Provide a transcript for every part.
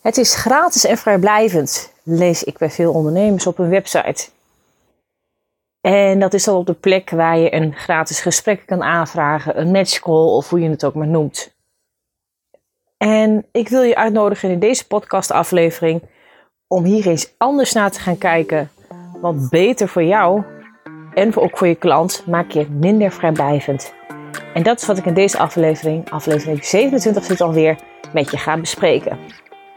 Het is gratis en vrijblijvend, lees ik bij veel ondernemers op hun website. En dat is dan op de plek waar je een gratis gesprek kan aanvragen, een matchcall of hoe je het ook maar noemt. En ik wil je uitnodigen in deze podcastaflevering om hier eens anders naar te gaan kijken. Want beter voor jou en ook voor je klant maak je minder vrijblijvend. En dat is wat ik in deze aflevering, aflevering 27 zit alweer, met je ga bespreken.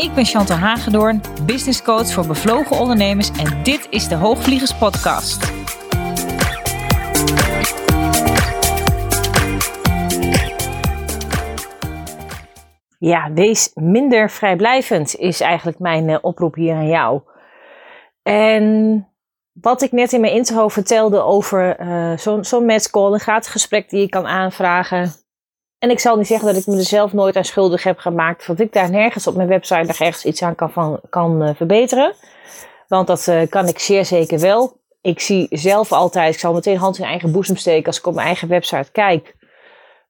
Ik ben Chantal Hagedoorn, business coach voor bevlogen ondernemers en dit is de Hoogvliegers podcast. Ja, wees minder vrijblijvend is eigenlijk mijn uh, oproep hier aan jou. En wat ik net in mijn intro vertelde over uh, zo'n zo matchcall, een gratis gesprek die je kan aanvragen. En ik zal niet zeggen dat ik me er zelf nooit aan schuldig heb gemaakt, want ik daar nergens op mijn website nog ergens iets aan kan, kan uh, verbeteren. Want dat uh, kan ik zeer zeker wel. Ik zie zelf altijd, ik zal meteen hand in eigen boezem steken als ik op mijn eigen website kijk.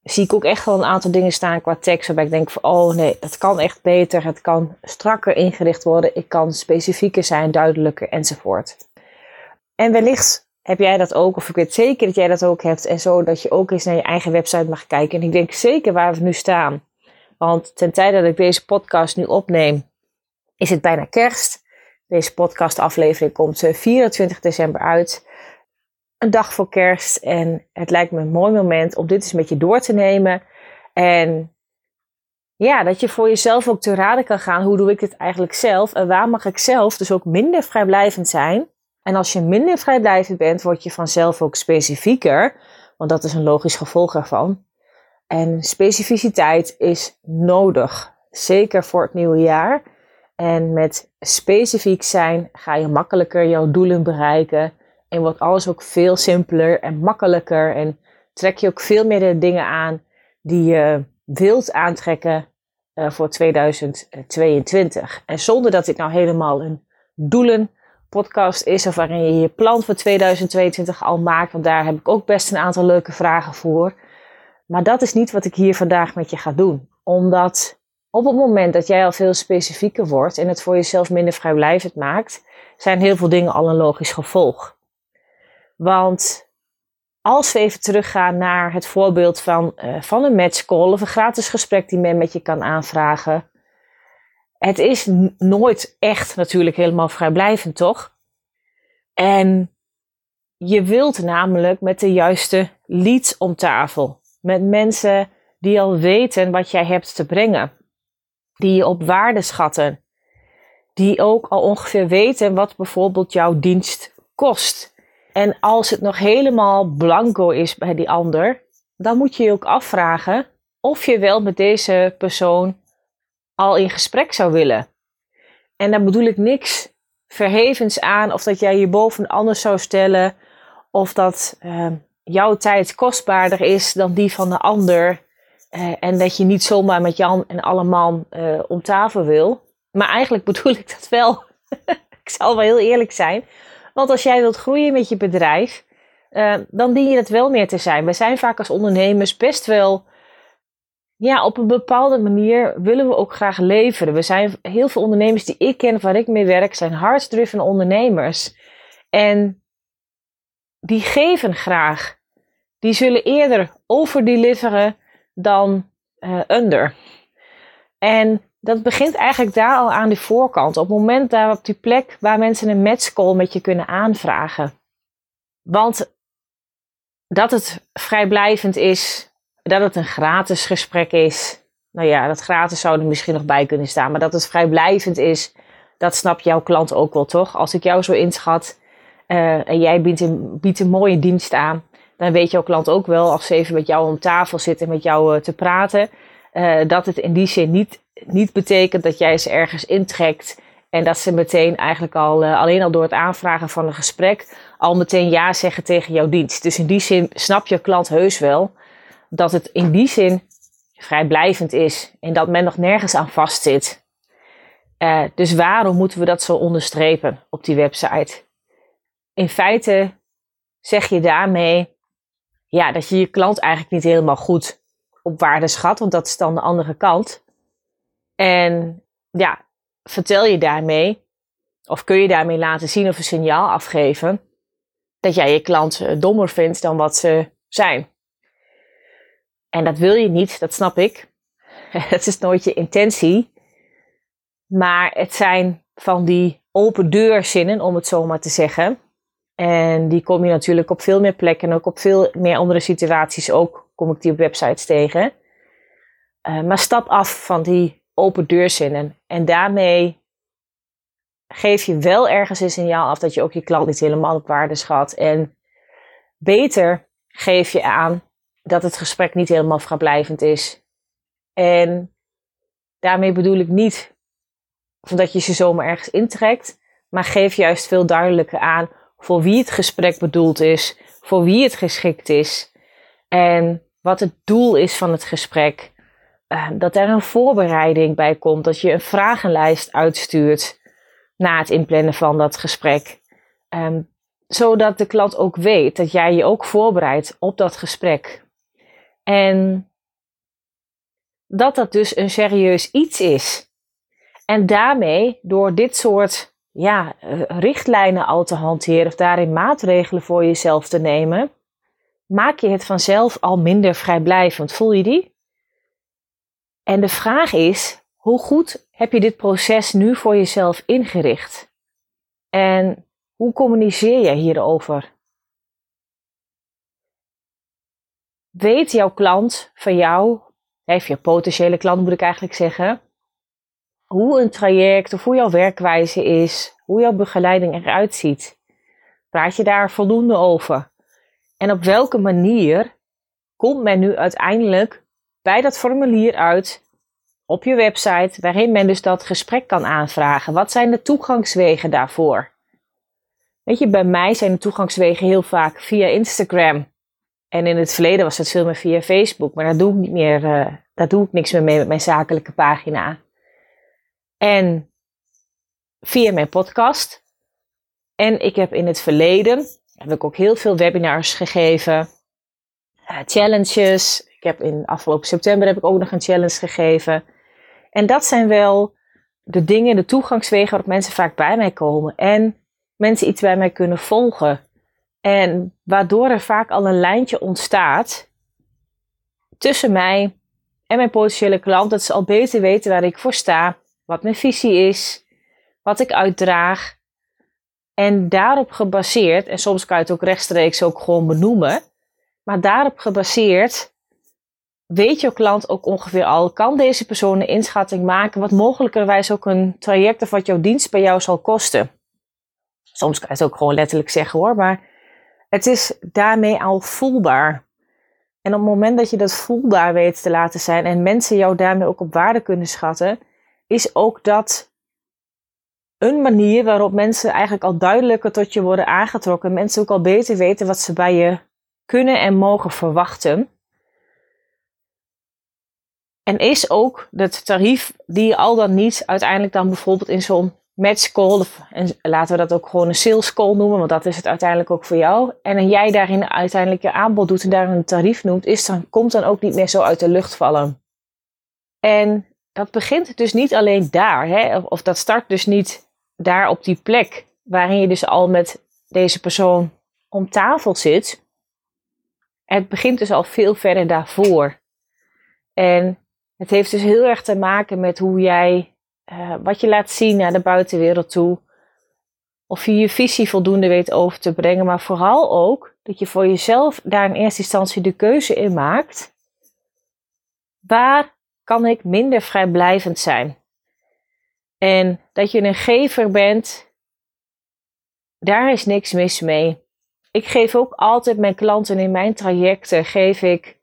Zie ik ook echt wel een aantal dingen staan qua tekst waarbij ik denk van, oh nee, dat kan echt beter. Het kan strakker ingericht worden. Ik kan specifieker zijn, duidelijker enzovoort. En wellicht heb jij dat ook, of ik weet zeker dat jij dat ook hebt, en zo dat je ook eens naar je eigen website mag kijken. En ik denk zeker waar we nu staan. Want ten tijde dat ik deze podcast nu opneem, is het bijna kerst. Deze podcastaflevering komt 24 eh, december uit. Een dag voor kerst. En het lijkt me een mooi moment om dit eens met je door te nemen. En ja, dat je voor jezelf ook te raden kan gaan. Hoe doe ik dit eigenlijk zelf? En waar mag ik zelf dus ook minder vrijblijvend zijn? En als je minder vrijblijvend bent, word je vanzelf ook specifieker, want dat is een logisch gevolg ervan. En specificiteit is nodig, zeker voor het nieuwe jaar. En met specifiek zijn ga je makkelijker jouw doelen bereiken en wordt alles ook veel simpeler en makkelijker en trek je ook veel meer de dingen aan die je wilt aantrekken uh, voor 2022. En zonder dat ik nou helemaal een doelen podcast is of waarin je je plan voor 2022 al maakt. Want daar heb ik ook best een aantal leuke vragen voor. Maar dat is niet wat ik hier vandaag met je ga doen. Omdat op het moment dat jij al veel specifieker wordt en het voor jezelf minder vrijblijvend maakt, zijn heel veel dingen al een logisch gevolg. Want als we even teruggaan naar het voorbeeld van, uh, van een matchcall of een gratis gesprek die men met je kan aanvragen, het is nooit echt natuurlijk helemaal vrijblijvend, toch? En je wilt namelijk met de juiste leads om tafel. Met mensen die al weten wat jij hebt te brengen. Die je op waarde schatten. Die ook al ongeveer weten wat bijvoorbeeld jouw dienst kost. En als het nog helemaal blanco is bij die ander, dan moet je je ook afvragen of je wel met deze persoon al in gesprek zou willen. En daar bedoel ik niks verhevens aan of dat jij je boven anders zou stellen of dat uh, jouw tijd kostbaarder is dan die van de ander. Uh, en dat je niet zomaar met Jan en alle man uh, om tafel wil. Maar eigenlijk bedoel ik dat wel. ik zal wel heel eerlijk zijn. Want als jij wilt groeien met je bedrijf, dan dien je het wel meer te zijn. We zijn vaak als ondernemers best wel ja, op een bepaalde manier willen we ook graag leveren. We zijn heel veel ondernemers die ik ken, waar ik mee werk, zijn ondernemers. En die geven graag. Die zullen eerder overdeliveren dan uh, under. En dat begint eigenlijk daar al aan de voorkant. Op het moment daar op die plek waar mensen een matchcall met je kunnen aanvragen. Want dat het vrijblijvend is, dat het een gratis gesprek is. Nou ja, dat gratis zou er misschien nog bij kunnen staan. Maar dat het vrijblijvend is, dat snapt jouw klant ook wel, toch? Als ik jou zo inschat uh, en jij biedt een, mooie dienst aan, dan weet jouw klant ook wel, als ze even met jou om tafel zitten en met jou uh, te praten, uh, dat het in die zin niet, niet betekent dat jij ze ergens intrekt En dat ze meteen eigenlijk al, alleen al door het aanvragen van een gesprek, al meteen ja zeggen tegen jouw dienst. Dus in die zin snap je klant heus wel dat het in die zin vrijblijvend is en dat men nog nergens aan vastzit. Uh, dus waarom moeten we dat zo onderstrepen op die website? In feite zeg je daarmee ja, dat je je klant eigenlijk niet helemaal goed op waarde schat, want dat is dan de andere kant. En ja, vertel je daarmee, of kun je daarmee laten zien of een signaal afgeven, dat jij je klant eh, dommer vindt dan wat ze zijn. En dat wil je niet, dat snap ik. Het is nooit je intentie. Maar het zijn van die open deurzinnen, om het zo maar te zeggen. En die kom je natuurlijk op veel meer plekken en ook op veel meer andere situaties ook kom ik die op websites tegen. Uh, maar stap af van die open deurzinnen. En daarmee geef je wel ergens een signaal af dat je ook je klant niet helemaal op waarde schat. En beter geef je aan dat het gesprek niet helemaal vrijblijvend is. En daarmee bedoel ik niet dat je ze zomaar ergens intrekt, maar geef juist veel duidelijker aan voor wie het gesprek bedoeld is, voor wie het geschikt is en wat het doel is van het gesprek. Uh, dat er een voorbereiding bij komt, dat je een vragenlijst uitstuurt na het inplannen van dat gesprek. Um, zodat de klant ook weet dat jij je ook voorbereidt op dat gesprek. En dat dat dus een serieus iets is. En daarmee, door dit soort ja, eh, richtlijnen al te hanteren of daarin maatregelen voor jezelf te nemen, maak je het vanzelf al minder vrijblijvend. Voel je die? En de vraag is, hoe goed heb je dit proces nu voor jezelf ingericht? En hoe communiceer je hierover? Weet jouw klant van jou, of je potentiële klant moet ik eigenlijk zeggen, hoe een traject of hoe jouw werkwijze is, hoe jouw begeleiding eruit ziet? Praat je daar voldoende over? En op welke manier komt men nu uiteindelijk bij dat formulier uit op je website, waarin men dus dat gesprek kan aanvragen? Wat zijn de toegangswegen daarvoor? Weet je, bij mij zijn de toegangswegen heel vaak via Instagram. En in het verleden was het veel meer via Facebook, maar daar doe ik niet meer, uh, doe ik niks meer mee met mijn zakelijke pagina. En via mijn podcast. En ik heb in het verleden heb ik ook heel veel webinars gegeven, uh, challenges. Ik heb in afgelopen september heb ik ook nog een challenge gegeven. En dat zijn wel de dingen, de toegangswegen waarop mensen vaak bij mij komen. En mensen iets bij mij kunnen volgen. En waardoor er vaak al een lijntje ontstaat tussen mij en mijn potentiële klant. Dat ze al beter weten waar ik voor sta, wat mijn visie is, wat ik uitdraag. En daarop gebaseerd, en soms kan je het ook rechtstreeks ook gewoon benoemen, maar daarop gebaseerd weet je klant ook ongeveer al, kan deze persoon een inschatting maken wat mogelijkerwijs ook een traject of wat jouw dienst bij jou zal kosten. Soms kan je het ook gewoon letterlijk zeggen hoor, maar het is daarmee al voelbaar. En op het moment dat je dat voelbaar weet te laten zijn en mensen jou daarmee ook op waarde kunnen schatten, is ook dat een manier waarop mensen eigenlijk al duidelijker tot je worden aangetrokken. Mensen ook al beter weten wat ze bij je kunnen en mogen verwachten. En is ook het tarief die je al dan niet uiteindelijk dan bijvoorbeeld in zo'n match call, en laten we dat ook gewoon een sales call noemen, want dat is het uiteindelijk ook voor jou. En jij daarin uiteindelijk je aanbod doet en daar een tarief noemt, is dan, komt dan ook niet meer zo uit de lucht vallen. En dat begint dus niet alleen daar, hè? Of, of dat start dus niet daar op die plek waarin je dus al met deze persoon om tafel zit. Het begint dus al veel verder daarvoor. En het heeft dus heel erg te maken met hoe jij uh, wat je laat zien naar de buitenwereld toe. Of je je visie voldoende weet over te brengen, maar vooral ook dat je voor jezelf daar in eerste instantie de keuze in maakt. Waar kan ik minder vrijblijvend zijn? En dat je een gever bent, daar is niks mis mee. Ik geef ook altijd mijn klanten in mijn trajecten geef ik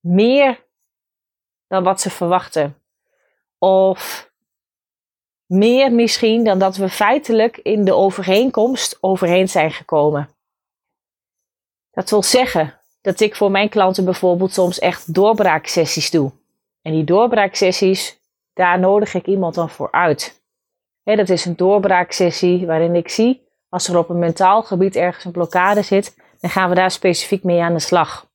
meer dan wat ze verwachten. Of Meer misschien dan dat we feitelijk in de overeenkomst overeen zijn gekomen. Dat wil zeggen dat ik voor mijn klanten bijvoorbeeld soms echt doorbraaksessies doe. En die doorbraaksessies, daar nodig ik iemand dan voor uit. dat is een doorbraaksessie waarin ik zie als er op een mentaal gebied ergens een blokkade zit, dan gaan we daar specifiek mee aan de slag.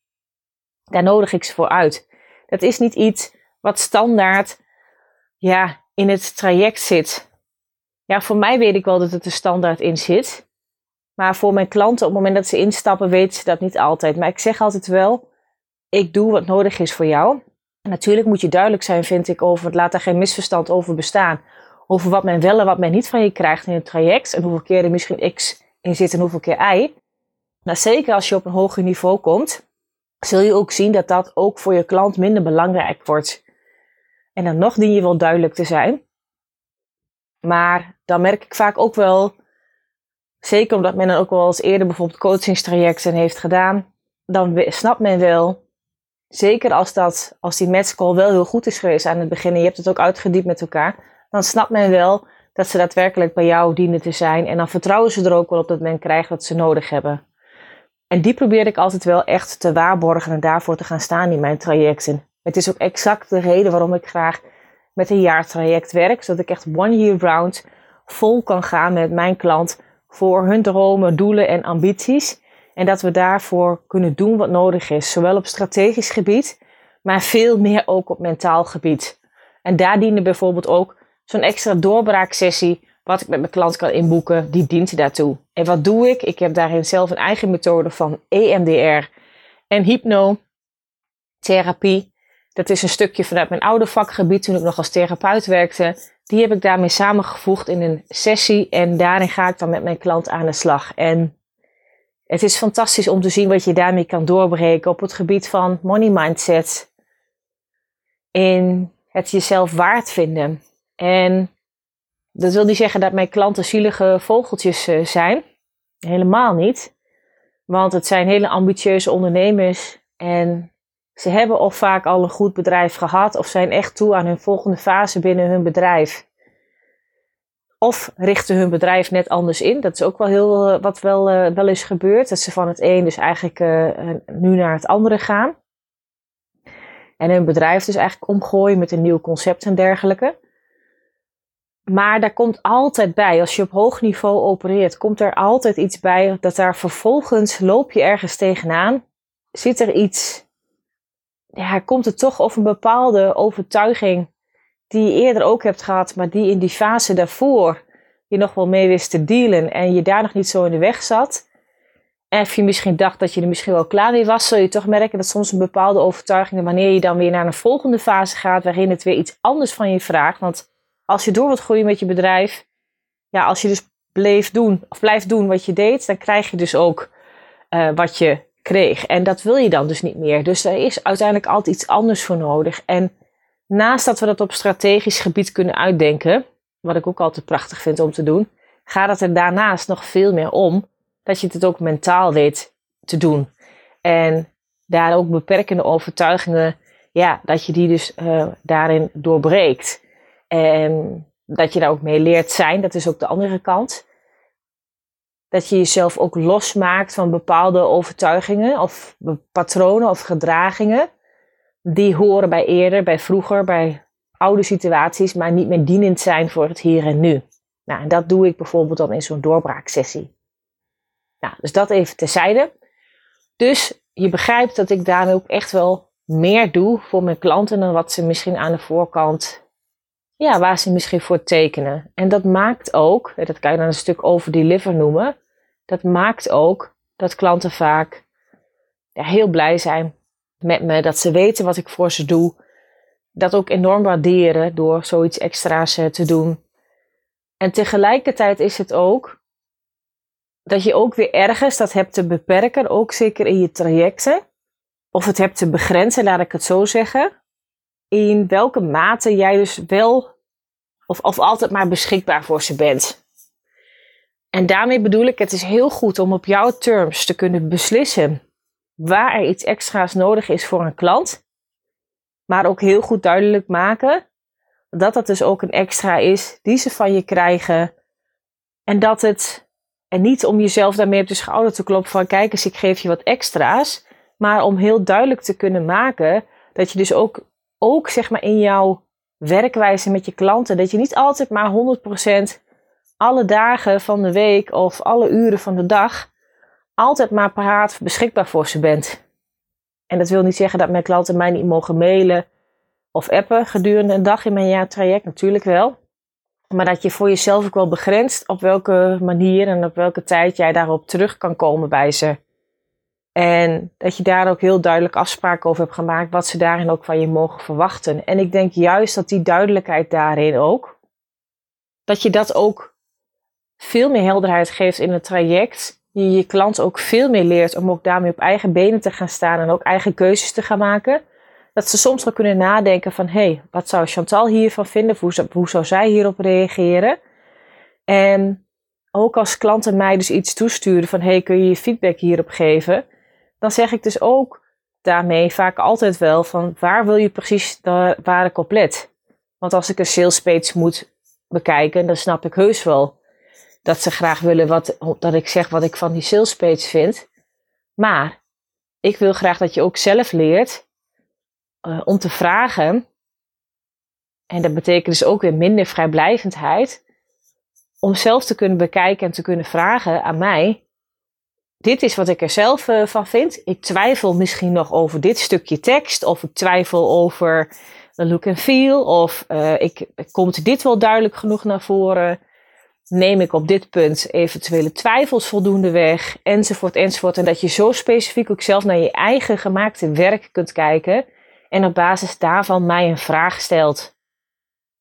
Daar nodig ik ze voor uit. Dat is niet iets wat standaard ja, in het traject zit. Ja, voor mij weet ik wel dat het er standaard in zit. Maar voor mijn klanten, op het moment dat ze instappen, weten ze dat niet altijd. Maar ik zeg altijd wel, ik doe wat nodig is voor jou. Natuurlijk moet je duidelijk zijn, vind ik, over, laat daar geen misverstand over bestaan. Over wat men wel en wat men niet van je krijgt in het traject. En hoeveel keer er misschien X in zit en hoeveel keer Y. Maar zeker als je op een hoger niveau komt, zul je ook zien dat dat ook voor je klant minder belangrijk wordt. En dan nog dien je wel duidelijk te zijn. Maar dan merk ik vaak ook wel, zeker omdat men dan ook wel eens eerder bijvoorbeeld coachingstrajecten heeft gedaan, dan snapt men wel, zeker als, dat, als die matchcall wel heel goed is geweest aan het begin en je hebt het ook uitgediept met elkaar, dan snapt men wel dat ze daadwerkelijk bij jou dienen te zijn. En dan vertrouwen ze er ook wel op dat men krijgt wat ze nodig hebben. En die probeer ik altijd wel echt te waarborgen en daarvoor te gaan staan in mijn trajecten. Het is ook exact de reden waarom ik graag met een jaartraject werk, zodat ik echt one year round vol kan gaan met mijn klant voor hun dromen, doelen en ambities. En dat we daarvoor kunnen doen wat nodig is, zowel op strategisch gebied, maar veel meer ook op mentaal gebied. En daar dienen bijvoorbeeld ook zo'n extra doorbraaksessie, wat ik met mijn klant kan inboeken, die dient daartoe. En wat doe ik? Ik heb daarin zelf een eigen methode van EMDR en hypnotherapie. Dat is een stukje vanuit mijn oude vakgebied toen ik nog als therapeut werkte. Die heb ik daarmee samengevoegd in een sessie en daarin ga ik dan met mijn klant aan de slag. En het is fantastisch om te zien wat je daarmee kan doorbreken op het gebied van money mindset. In het jezelf waard vinden. En dat wil niet zeggen dat mijn klanten zielige vogeltjes eh, zijn. Helemaal niet. Want het zijn hele ambitieuze ondernemers. En ze hebben of vaak al een goed bedrijf gehad. Of zijn echt toe aan hun volgende fase binnen hun bedrijf. Of richten hun bedrijf net anders in. Dat is ook wel heel eh, wat wel, uh, wel is gebeurd. Dat ze van het een dus eigenlijk nu naar het andere gaan. En hun bedrijf dus eigenlijk omgooien met een nieuw concept en dergelijke. Maar daar komt altijd bij, als je op hoog niveau opereert, komt er altijd iets bij dat daar vervolgens loop je ergens tegenaan. Zit er iets, ja, komt er toch of een bepaalde overtuiging die je eerder ook hebt gehad, maar die in die fase daarvoor je nog wel mee wist te dealen en je daar nog niet zo in de weg zat. En of je misschien dacht dat je er misschien wel klaar mee was, zul je toch merken dat soms een bepaalde overtuiging, wanneer je dan weer naar een volgende fase gaat, waarin het weer iets anders van je vraagt. Want als je door wilt groeien met je bedrijf, ja, als je dus bleef doen, of blijft doen wat je deed, dan krijg je dus ook uh, wat je kreeg. En dat wil je dan dus niet meer. Dus er is uiteindelijk altijd iets anders voor nodig. En naast dat we dat op strategisch gebied kunnen uitdenken, wat ik ook altijd prachtig vind om te doen, gaat het er daarnaast nog veel meer om dat je het ook mentaal weet te doen. En daar ook beperkende overtuigingen, ja, dat je die dus uh, daarin doorbreekt. En dat je daar ook mee leert zijn, dat is ook de andere kant. Dat je jezelf ook losmaakt van bepaalde overtuigingen of patronen of gedragingen. Die horen bij eerder, bij vroeger, bij oude situaties, maar niet meer dienend zijn voor het hier en nu. Nou, en dat doe ik bijvoorbeeld dan in zo'n doorbraaksessie. Nou, dus dat even terzijde. Dus je begrijpt dat ik daarmee ook echt wel meer doe voor mijn klanten dan wat ze misschien aan de voorkant ja, waar ze misschien voor tekenen. En dat maakt ook, dat kan je dan een stuk over deliver noemen, dat maakt ook dat klanten vaak heel blij zijn met me, dat ze weten wat ik voor ze doe, dat ook enorm waarderen door zoiets extra's eh, te doen. En tegelijkertijd is het ook dat je ook weer ergens dat hebt te beperken, ook zeker in je trajecten, of het hebt te begrenzen, laat ik het zo zeggen in welke mate jij dus wel of, of altijd maar beschikbaar voor ze bent. En daarmee bedoel ik, het is heel goed om op jouw terms te kunnen beslissen waar er iets extra's nodig is voor een klant. Maar ook heel goed duidelijk maken dat dat dus ook een extra is die ze van je krijgen. En dat het, en niet om jezelf daarmee op de schouder te kloppen van kijk eens, ik geef je wat extra's. Maar om heel duidelijk te kunnen maken dat je dus ook, ook zeg maar in jouw werkwijze met je klanten, dat je niet altijd maar 100% alle dagen van de week of alle uren van de dag altijd maar paraat beschikbaar voor ze bent. En dat wil niet zeggen dat mijn klanten mij niet mogen mailen of appen gedurende een dag in mijn jaartraject, natuurlijk wel. Maar dat je voor jezelf ook wel begrenst op welke manier en op welke tijd jij daarop terug kan komen bij ze. En dat je daar ook heel duidelijk afspraken over hebt gemaakt, wat ze daarin ook van je mogen verwachten. En ik denk juist dat die duidelijkheid daarin ook, dat je dat ook veel meer helderheid geeft in het traject. Je je klant ook veel meer leert om ook daarmee op eigen benen te gaan staan en ook eigen keuzes te gaan maken. Dat ze soms wel kunnen nadenken van, hé, hey, wat zou Chantal hiervan vinden? Hoe, zou zij hierop reageren? En ook als klanten mij dus iets toesturen van, hey, kun je je feedback hierop geven? Dan zeg ik dus ook daarmee vaak altijd wel van, waar wil je precies de ware compleet? Want als ik een sales page moet bekijken, dan snap ik heus wel dat ze graag willen wat, dat ik zeg wat ik van die sales page vind. Maar ik wil graag dat je ook zelf leert uh, om te vragen. En dat betekent dus ook weer minder vrijblijvendheid. Om zelf te kunnen bekijken en te kunnen vragen aan mij. Dit is wat ik er zelf uh, van vind. Ik twijfel misschien nog over dit stukje tekst. Of ik twijfel over de look and feel. Of uh, ik, komt dit wel duidelijk genoeg naar voren neem ik op dit punt eventuele twijfels voldoende weg, enzovoort, enzovoort. En dat je zo specifiek ook zelf naar je eigen gemaakte werk kunt kijken en op basis daarvan mij een vraag stelt.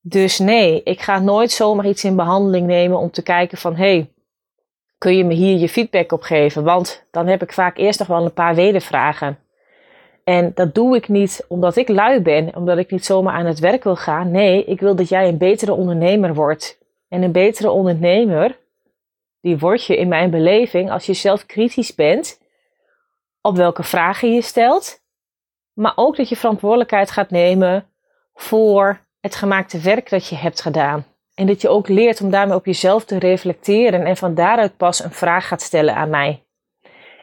Dus nee, ik ga nooit zomaar iets in behandeling nemen om te kijken van, hey, kun je me hier je feedback op geven? Want dan heb ik vaak eerst nog wel een paar wedervragen. En dat doe ik niet omdat ik lui ben, omdat ik niet zomaar aan het werk wil gaan. Nee, ik wil dat jij een betere ondernemer wordt. En een betere ondernemer, die word je in mijn beleving als je zelf kritisch bent op welke vragen je stelt, maar ook dat je verantwoordelijkheid gaat nemen voor het gemaakte werk dat je hebt gedaan. En dat je ook leert om daarmee op jezelf te reflecteren en van daaruit pas een vraag gaat stellen aan mij.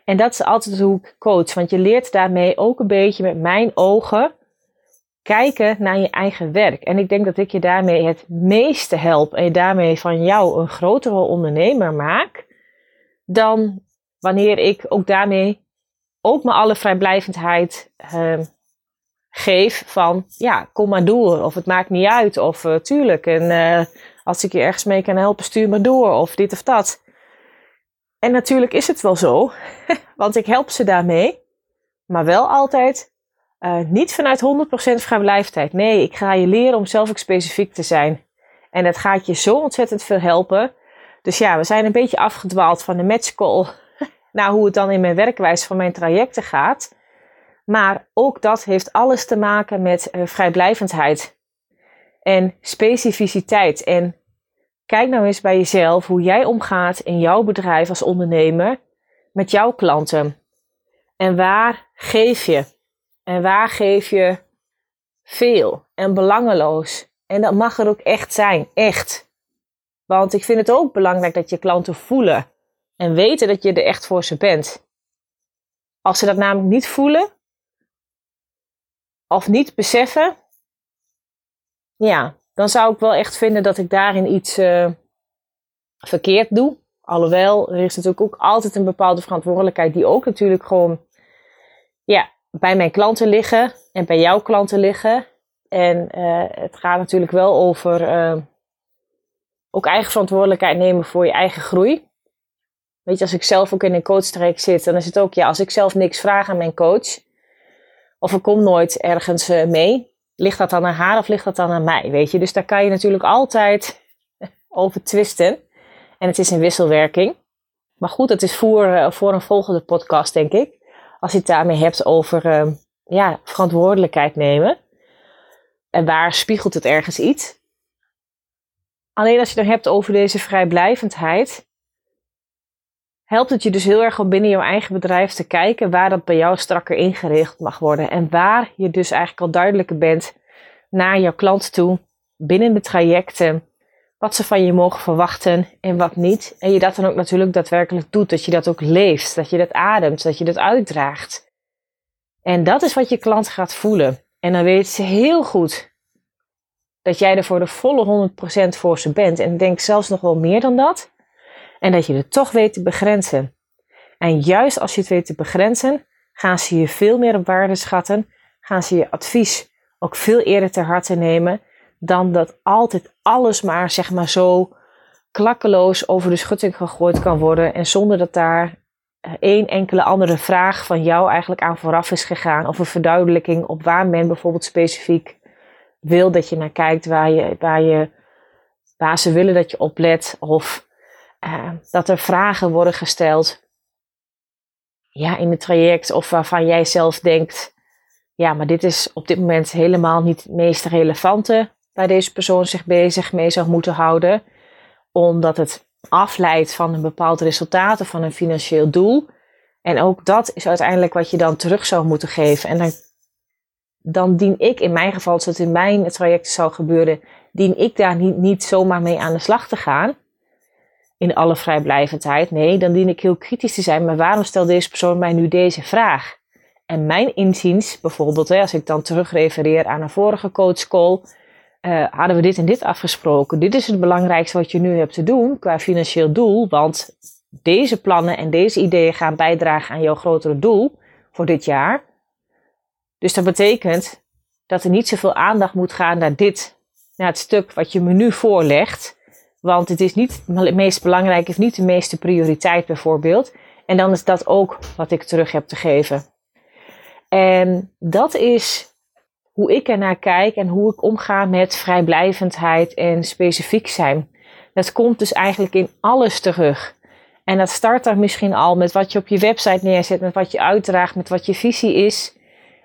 En dat is altijd hoe ik coach, want je leert daarmee ook een beetje met mijn ogen kijken naar je eigen werk. En ik denk dat ik je daarmee het meeste help en daarmee van jou een grotere ondernemer maak, dan wanneer ik ook daarmee ook me alle vrijblijvendheid uh, geef van, ja, kom maar door. Of het maakt niet uit. Of uh, tuurlijk, en uh, als ik je ergens mee kan helpen, stuur maar door. Of dit of dat. En natuurlijk is het wel zo, want ik help ze daarmee. Maar wel altijd uh, niet vanuit 100% vrijblijvendheid. Nee, ik ga je leren om zelf ook specifiek te zijn. En dat gaat je zo ontzettend veel helpen. Dus ja, we zijn een beetje afgedwaald van de matchcall naar hoe het dan in mijn werkwijze van mijn trajecten gaat. Maar ook dat heeft alles te maken met uh, vrijblijvendheid en specificiteit. En kijk nou eens bij jezelf hoe jij omgaat in jouw bedrijf als ondernemer met jouw klanten. En waar geef je? En waar geef je veel en belangeloos? En dat mag er ook echt zijn, echt. Want ik vind het ook belangrijk dat je klanten voelen en weten dat je er echt voor ze bent. Als ze dat namelijk niet voelen of niet beseffen, ja, dan zou ik wel echt vinden dat ik daarin iets uh, verkeerd doe. Alhoewel, er is natuurlijk ook altijd een bepaalde verantwoordelijkheid die ook natuurlijk gewoon ja, bij mijn klanten liggen en bij jouw klanten liggen. En uh, het gaat natuurlijk wel over uh, ook eigen verantwoordelijkheid nemen voor je eigen groei. Weet je, als ik zelf ook in een coachtraject zit, dan is het ook, ja, als ik zelf niks vraag aan mijn coach, of ik kom nooit ergens uh, mee, ligt dat dan aan haar of ligt dat dan aan mij, weet je? Dus daar kan je natuurlijk altijd over twisten. En het is een wisselwerking. Maar goed, het is voor, voor een volgende podcast, denk ik als je het daarmee hebt over uh, ja, verantwoordelijkheid nemen. En waar spiegelt het ergens iets? Alleen als je het hebt over deze vrijblijvendheid, helpt het je dus heel erg om binnen jouw eigen bedrijf te kijken waar dat bij jou strakker ingeregeld mag worden. En waar je dus eigenlijk al duidelijker bent naar jouw klant toe binnen de trajecten wat ze van je mogen verwachten en wat niet. En je dat dan ook natuurlijk daadwerkelijk doet, dat je dat ook leeft, dat je dat ademt, dat je dat uitdraagt. En dat is wat je klant gaat voelen. En dan weet ze heel goed dat jij er voor de volle 100% voor ze bent. En denk zelfs nog wel meer dan dat. En dat je het toch weet te begrenzen. En juist als je het weet te begrenzen, gaan ze je veel meer op waarde schatten. Gaan ze je advies ook veel eerder ter harte nemen. Dan dat altijd alles maar, zeg maar zo, klakkeloos over de schutting gegooid kan worden. En zonder dat daar eh, één enkele andere vraag van jou eigenlijk aan vooraf is gegaan. Of een verduidelijking op waar men bijvoorbeeld specifiek wil dat je naar kijkt. Waar, je, waar, je, ze willen dat je oplet. Of uh, dat er vragen worden gesteld ja, in het traject. Of waarvan jij zelf denkt. Ja, maar dit is op dit moment helemaal niet het meest relevante waar deze persoon zich bezig mee zou moeten houden. Omdat het afleidt van een bepaald resultaat of van een financieel doel. En ook dat is uiteindelijk wat je dan terug zou moeten geven. En dan, dan dien ik, in mijn geval, als het in mijn traject zou gebeuren, dien ik daar niet, niet zomaar mee aan de slag te gaan. In alle vrijblijvendheid. Nee, dan dien ik heel kritisch te zijn. Maar waarom stelt deze persoon mij nu deze vraag? En mijn inziens, bijvoorbeeld, hè, als ik dan terugrefereer aan een vorige coachcall, uh, hadden we dit en dit afgesproken. Dit is het belangrijkste wat je nu hebt te doen qua financieel doel. Want deze plannen en deze ideeën gaan bijdragen aan jouw grotere doel voor dit jaar. Dus dat betekent dat er niet zoveel aandacht moet gaan naar dit, naar het stuk wat je me nu voorlegt. Want het is niet het meest belangrijk, of niet de meeste prioriteit bijvoorbeeld. En dan is dat ook wat ik terug heb te geven. En dat is hoe ik ernaar kijk en hoe ik omga met vrijblijvendheid en specifiek zijn. Dat komt dus eigenlijk in alles terug. En dat start dan misschien al met wat je op je website neerzet, met wat je uitdraagt, met wat je visie is.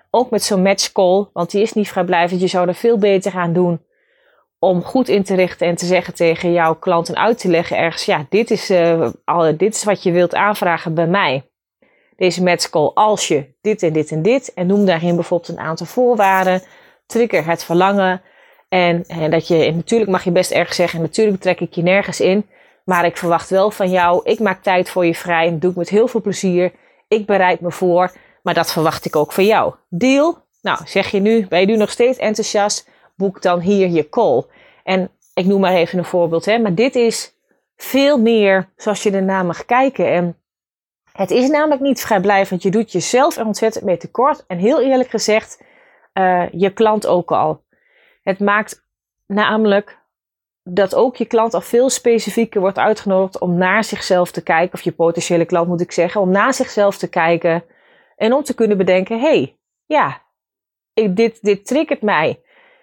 Ook met zo'n matchcall, want die is niet vrijblijvend. Je zou er veel beter aan doen om goed in te richten en te zeggen tegen jouw klanten uit te leggen ergens, ja, dit is, al, dit is wat je wilt aanvragen bij mij deze matchcall als je dit en dit en dit. En noem daarin bijvoorbeeld een aantal voorwaarden. Trigger het verlangen. En, en dat je, en natuurlijk mag je best ergens zeggen, natuurlijk trek ik je nergens in. Maar ik verwacht wel van jou, ik maak tijd voor je vrij. Dat doe ik met heel veel plezier. Ik bereid me voor. Maar dat verwacht ik ook van jou. Deal? Nou, zeg je nu, ben je nu nog steeds enthousiast? Boek dan hier je call. En ik noem maar even een voorbeeld. Hè, maar dit is veel meer zoals je ernaar mag kijken. En het is namelijk niet vrijblijvend. Je doet jezelf er ontzettend mee tekort. En heel eerlijk gezegd, uh, je klant ook al. Het maakt namelijk dat ook je klant al veel specifieker wordt uitgenodigd om naar zichzelf te kijken. Of je potentiële klant moet ik zeggen. Om naar zichzelf te kijken. En om te kunnen bedenken, hey, ja, dit, dit triggert mij.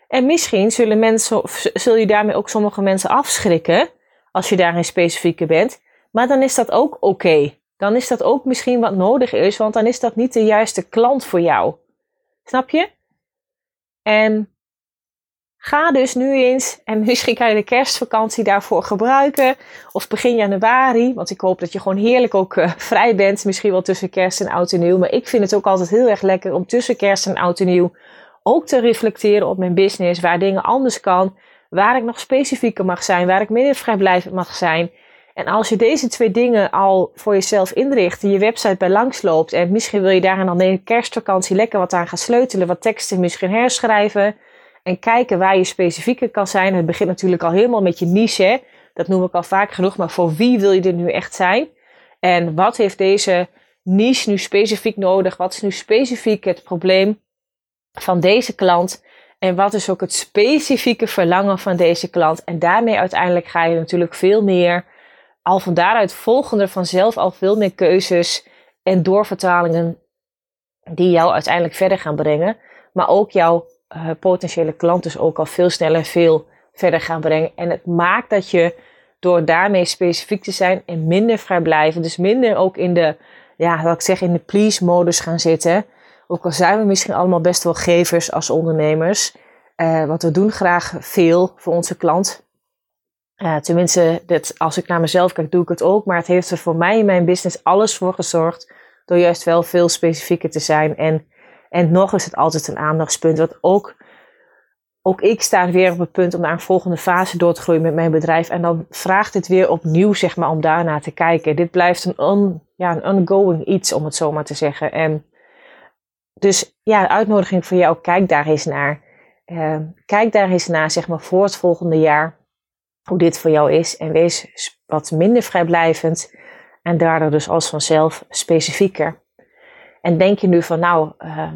En misschien zullen mensen, zul je daarmee ook sommige mensen afschrikken. Als je daarin specifieker bent. Maar dan is dat ook oké dan is dat ook misschien wat nodig is, want dan is dat niet de juiste klant voor jou. Snap je? En ga dus nu eens, en misschien kan je de kerstvakantie daarvoor gebruiken, of begin januari, want ik hoop dat je gewoon heerlijk ook uh, vrij bent, misschien wel tussen kerst en oud en nieuw. Maar ik vind het ook altijd heel erg lekker om tussen kerst en oud en nieuw ook te reflecteren op mijn business, waar dingen anders kan, waar ik nog specifieker mag zijn, waar ik minder vrijblijvend mag zijn. En als je deze twee dingen al voor jezelf inricht en je website bij langs loopt en misschien wil je daar dan de kerstvakantie lekker wat aan gaan sleutelen, wat teksten misschien herschrijven en kijken waar je specifieker kan zijn. Het begint natuurlijk al helemaal met je niche, dat noem ik al vaak genoeg, maar voor wie wil je er nu echt zijn? En wat heeft deze niche nu specifiek nodig? Wat is nu specifiek het probleem van deze klant? En wat is ook het specifieke verlangen van deze klant? En daarmee uiteindelijk ga je natuurlijk veel meer al van daaruit volgen er vanzelf al veel meer keuzes en doorvertalingen die jou uiteindelijk verder gaan brengen. Maar ook jouw uh, potentiële klant dus ook al veel sneller veel verder gaan brengen. En het maakt dat je door daarmee specifiek te zijn en minder vrijblijven, dus minder ook in de, ja, wat ik zeg, in de please-modus gaan zitten. Ook al zijn we misschien allemaal best wel gevers als ondernemers. Uh, want we doen graag veel voor onze klant. Uh, tenminste, als ik naar mezelf kijk, doe ik het ook. Maar het heeft er voor mij in mijn business alles voor gezorgd. Door juist wel veel specifieker te zijn. En, en nog is het altijd een aandachtspunt. Wat ook ook ik sta weer op het punt om naar een volgende fase door te groeien met mijn bedrijf. En dan vraagt het weer opnieuw, zeg maar, om daarna te kijken. Dit blijft een, ja, een ongoing iets, om het zo maar te zeggen. En dus ja, uitnodiging voor jou, kijk daar eens naar. Uh, kijk daar eens naar, zeg maar, voor het volgende jaar. Hoe dit voor jou is. En wees wat minder vrijblijvend. En daardoor dus als vanzelf specifieker. En denk je nu van, nou, uh,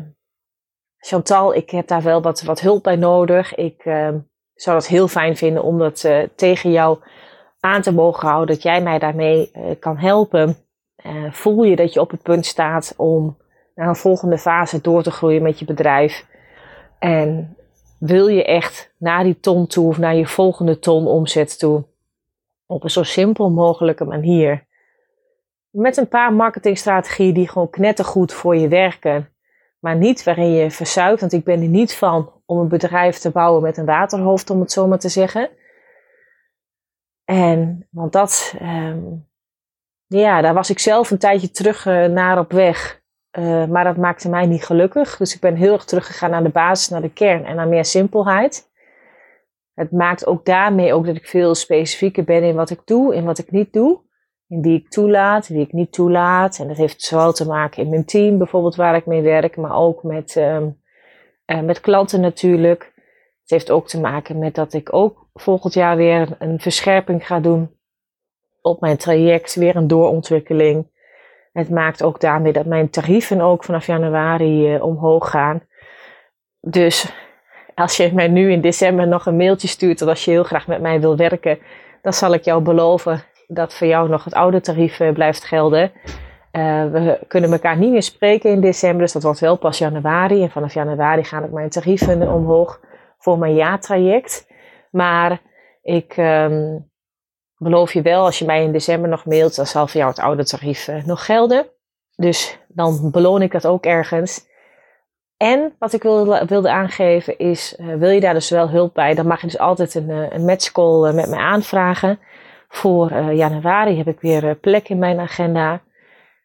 Chantal, ik heb daar wel wat, wat hulp bij nodig. Ik uh, zou dat heel fijn vinden om dat uh, tegen jou aan te mogen houden. Dat jij mij daarmee kan helpen. voel je dat je op het punt staat om naar een volgende fase door te groeien met je bedrijf. En wil je echt naar die ton toe of naar je volgende ton omzet toe. Op een zo simpel mogelijke manier. Met een paar marketingstrategieën die gewoon knettergoed voor je werken maar niet waarin je verzuipt. Want ik ben er niet van om een bedrijf te bouwen met een waterhoofd, om het zo maar te zeggen. En, want dat, um, ja, daar was ik zelf een tijdje terug uh, naar op weg. Uh, maar dat maakte mij niet gelukkig. Dus ik ben heel erg teruggegaan naar de basis, naar de kern en naar meer simpelheid. Het maakt ook daarmee ook dat ik veel specifieker ben in wat ik doe, in wat ik niet doe in wie ik toelaat, wie ik niet toelaat. En dat heeft zowel te maken in mijn team, bijvoorbeeld waar ik mee werk, maar ook met, um, uh, met klanten natuurlijk. Het heeft ook te maken met dat ik ook volgend jaar weer een verscherping ga doen op mijn traject, weer een doorontwikkeling. Het maakt ook daarmee dat mijn tarieven ook vanaf januari uh, omhoog gaan. Dus als je mij nu in december nog een mailtje stuurt dat als je heel graag met mij wil werken, dan zal ik jou beloven dat voor jou nog het oude tarief eh, blijft gelden. Uh, we kunnen elkaar niet meer spreken in december, dus dat wordt wel pas januari. En vanaf januari gaan ook mijn tarieven omhoog voor mijn jaartraject. Maar ik um, beloof je wel, als je mij in december nog mailt, dan zal voor jou het oude tarief uh, nog gelden. Dus dan beloon ik dat ook ergens. En wat ik wilde, wilde aangeven is, uh, wil je daar dus wel hulp bij, dan mag je dus altijd een, een matchcall met mij aanvragen. Voor januari heb ik weer plek in mijn agenda.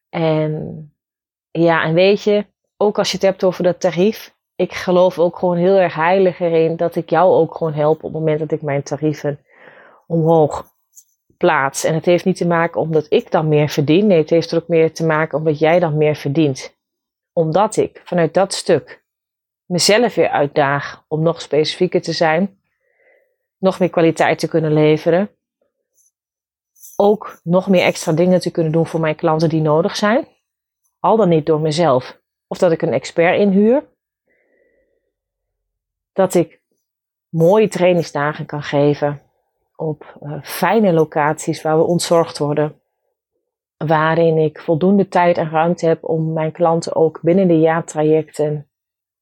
En ja, en weet je, ook als je het hebt over dat tarief, ik geloof ook gewoon heel erg heilig erin dat ik jou ook gewoon help op het moment dat ik mijn tarieven omhoog plaats. En het heeft niet te maken omdat ik dan meer verdien. Nee, het heeft er ook meer te maken omdat jij dan meer verdient. Omdat ik vanuit dat stuk mezelf weer uitdaag om nog specifieker te zijn, nog meer kwaliteit te kunnen leveren ook nog meer extra dingen te kunnen doen voor mijn klanten die nodig zijn. Al dan niet door mezelf. Of dat ik een expert inhuur. Dat ik mooie trainingsdagen kan geven op uh, fijne locaties waar we ontzorgd worden. Waarin ik voldoende tijd en ruimte heb om mijn klanten ook binnen de jaartrajecten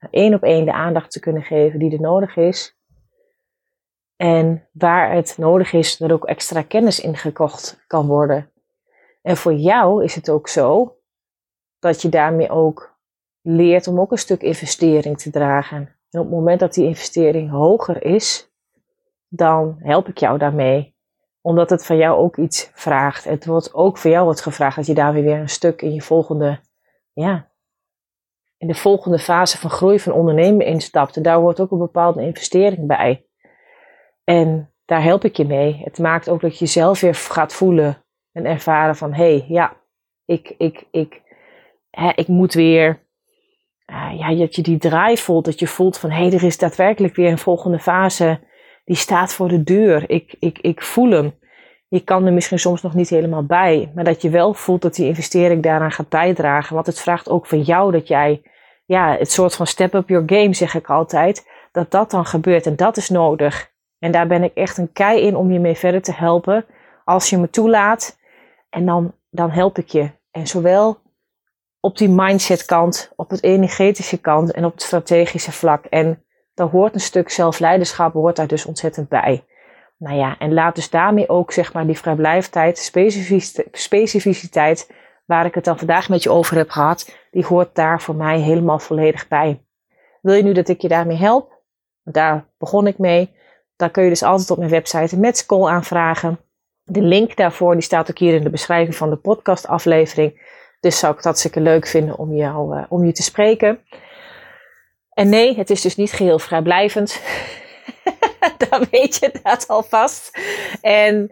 één op één de aandacht te kunnen geven die er nodig is. En waar het nodig is, dat ook extra kennis ingekocht kan worden. En voor jou is het ook zo dat je daarmee ook leert om ook een stuk investering te dragen. En op het moment dat die investering hoger is, dan help ik jou daarmee. Omdat het van jou ook iets vraagt. Het wordt ook voor jou wordt gevraagd dat je daar weer een stuk in je volgende, ja, in de volgende fase van groei van ondernemen instapt. En daar hoort ook een bepaalde investering bij. En daar help ik je mee. Het maakt ook dat je jezelf weer gaat voelen en ervaren van hé, hey, ja, ik, ik, ik, hè, ik moet weer. Uh, ja, dat je die draai voelt, dat je voelt van hé, hey, er is daadwerkelijk weer een volgende fase. Die staat voor de deur. Ik, ik, ik voel hem. Je kan er misschien soms nog niet helemaal bij, maar dat je wel voelt dat die investering daaraan gaat bijdragen. Want het vraagt ook van jou dat jij, ja, het soort van step up your game, zeg ik altijd, dat dat dan gebeurt. En dat is nodig. En daar ben ik echt een kei in om je mee verder te helpen. Als je me toelaat. En dan, dan help ik je. En zowel op die mindset kant, op het energetische kant en op het strategische vlak. En daar hoort een stuk zelfleiderschap, hoort daar dus ontzettend bij. Nou ja, en laat dus daarmee ook zeg maar die vrijblijftijd, specificiteit, waar ik het dan vandaag met je over heb gehad, die hoort daar voor mij helemaal volledig bij. Wil je nu dat ik je daarmee help? Daar begon ik mee. Dan kun je dus altijd op mijn website een matchcall aanvragen. De link daarvoor die staat ook hier in de beschrijving van de podcastaflevering. Dus zou ik het hartstikke leuk vinden om, jou, uh, om je te spreken. En nee, het is dus niet geheel vrijblijvend. dan weet je dat alvast. En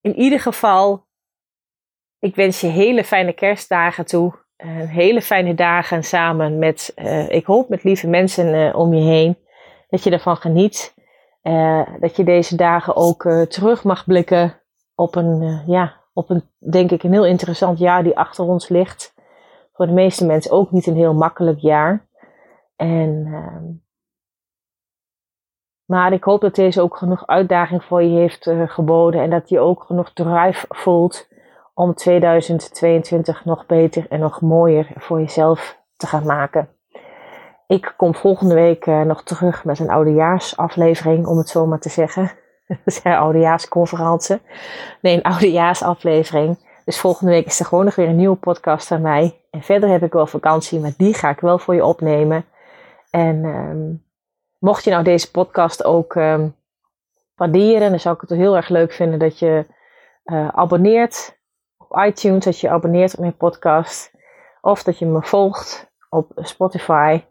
in ieder geval, ik wens je hele fijne kerstdagen toe. Uh, hele fijne dagen samen met, uh, ik hoop met lieve mensen uh, om je heen. Dat je ervan geniet. dat je deze dagen ook terug mag blikken op een, ja, op een, denk ik, een heel interessant jaar die achter ons ligt. Voor de meeste mensen ook niet een heel makkelijk jaar. En, ehm, maar ik hoop dat deze ook genoeg uitdaging voor je heeft uh, geboden en dat je ook genoeg drive voelt om 2022 nog beter en nog mooier voor jezelf te gaan maken. Ik kom volgende week uh, nog terug met een oudejaarsaflevering, om het zo maar te zeggen. Dat is een. Nee, een oudejaarsaflevering. Dus volgende week is er gewoon nog weer een nieuwe podcast van mij. En verder heb ik wel vakantie, maar die ga ik wel voor je opnemen. En um, mocht je nou deze podcast ook um, waarderen, dan zou ik het heel erg leuk vinden dat je uh, abonneert op iTunes, dat je abonneert op mijn podcast. Of dat je me volgt op Spotify.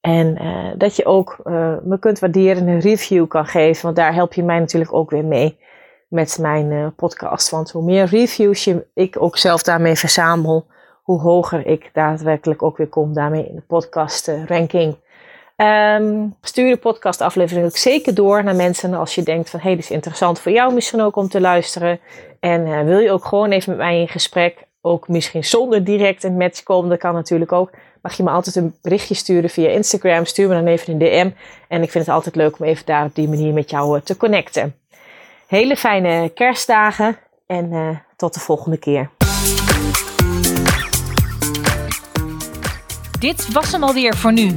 En uh, dat je ook uh, me kunt waarderen en een review kan geven. Want daar help je mij natuurlijk ook weer mee met mijn podcast. Want hoe meer reviews je, ik ook zelf daarmee verzamel, hoe hoger ik daadwerkelijk ook weer kom daarmee in de podcast ranking. Um, stuur de podcastaflevering ook zeker door naar mensen als je denkt van hé, hey, dit is interessant voor jou misschien ook om te luisteren. En uh, wil je ook gewoon even met mij in gesprek, ook misschien zonder direct een match komen, dat kan natuurlijk ook. Mag je me altijd een berichtje sturen via Instagram, stuur me dan even een DM. En ik vind het altijd leuk om even daar op die manier met jou uh, te connecten. Hele fijne kerstdagen en uh, tot de volgende keer. Dit was hem alweer voor nu.